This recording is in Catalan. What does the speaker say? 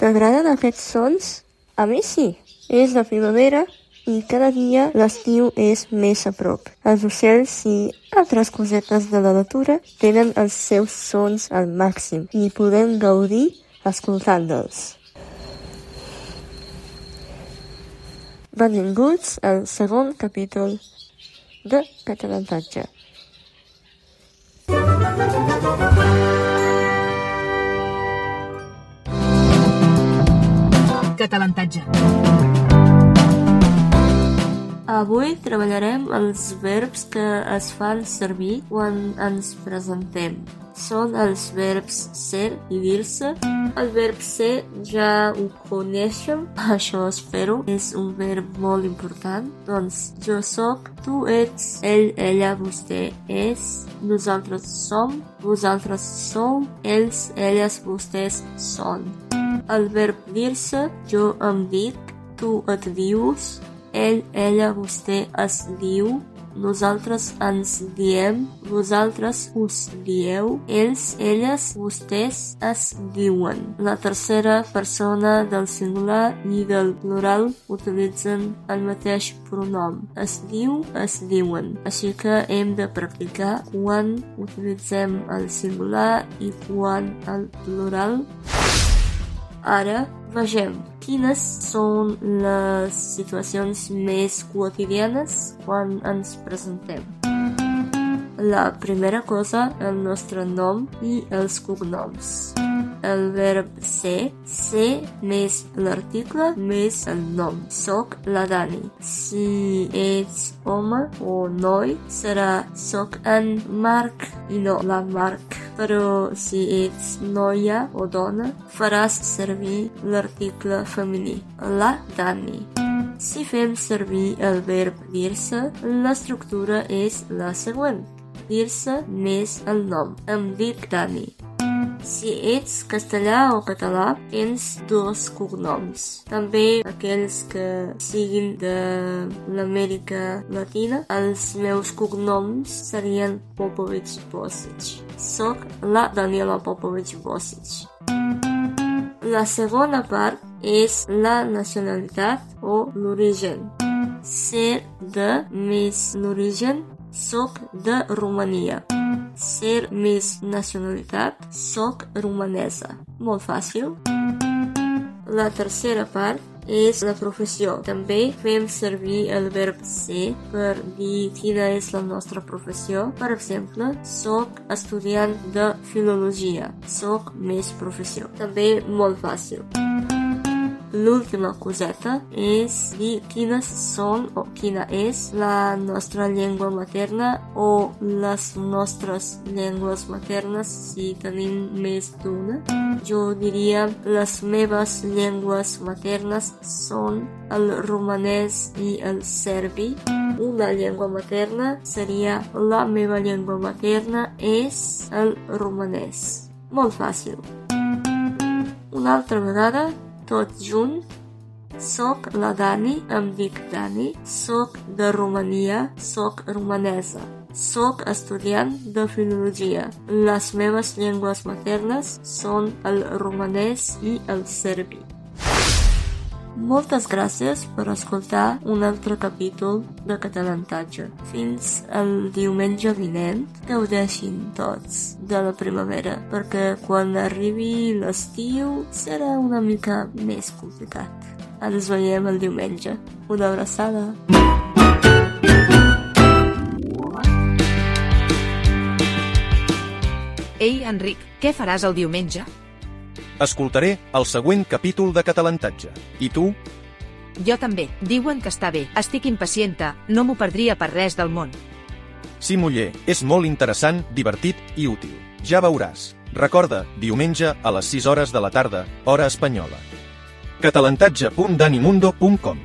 T'agraden aquests sons? A mi sí. És la primavera i cada dia l'estiu és més a prop. Els ocells i altres cosetes de la natura tenen els seus sons al màxim i podem gaudir escoltant-los. Benvinguts al segon capítol de Catalantatge. Catalantatge. Avui treballarem els verbs que es fan servir quan ens presentem. Són els verbs ser i dir-se. El verb ser ja ho coneixem, això espero. És un verb molt important. Doncs jo sóc, tu ets, ell, ella, vostè és, nosaltres som, vosaltres sou, ells, elles, vostès són. El verb dir-se, jo em dic, tu et dius, ell, ella, vostè es diu, nosaltres ens diem, vosaltres us dieu, ells, elles, vostès es diuen. La tercera persona del singular i del plural utilitzen el mateix pronom. Es diu, es diuen. Així que hem de practicar quan utilitzem el singular i quan el plural. Ara vegem quines són les situacions més quotidianes quan ens presentem. La primera cosa, el nostre nom i els cognoms. El verb ser, ser més l'article més el nom. Soc la Dani. Si ets home o noi, serà soc en Marc i no la Marc. Però si ets noia o dona, faràs servir l'article femení, la Dani. Si fem servir el verb dir-se, l'estructura és la següent. Dir-se més el nom. Em dic Dani. Si ets castellà o català, tens dos cognoms. També aquells que siguin de l'Amèrica Latina, els meus cognoms serien Popovic Bosic. Soc la Daniela Popovic Bosic. La segona part és la nacionalitat o l'origen. Ser de més l'origen, soc de Romania ser més nacionalitat, soc romanesa. Molt fàcil. La tercera part és la professió. També fem servir el verb ser per dir quina és la nostra professió. Per exemple, soc estudiant de filologia. Soc més professió. També molt fàcil. L'última coseta és dir quines són o quina és la nostra llengua materna o les nostres llengües maternes si tenim més d'una. Jo diria les meves llengües maternes són el romanès i el serbi. Una llengua materna seria la meva llengua materna és el romanès. Molt fàcil. Una altra vegada tot junt. Soc la Dani, em dic Dani, soc de Romania, soc romanesa. Soc estudiant de filologia. Les meves llengües maternes són el romanès i el serbi. Moltes gràcies per escoltar un altre capítol de Catalantatge. Fins el diumenge vinent, gaudeixin tots de la primavera, perquè quan arribi l'estiu serà una mica més complicat. Ens veiem el diumenge. Una abraçada. Ei, Enric, què faràs el diumenge? Escoltaré el següent capítol de Catalantatge. I tu? Jo també. Diuen que està bé. Estic impacienta. No m'ho perdria per res del món. Sí, muller, és molt interessant, divertit i útil. Ja veuràs. Recorda, diumenge a les 6 hores de la tarda, hora espanyola. catalantatge.danimundo.com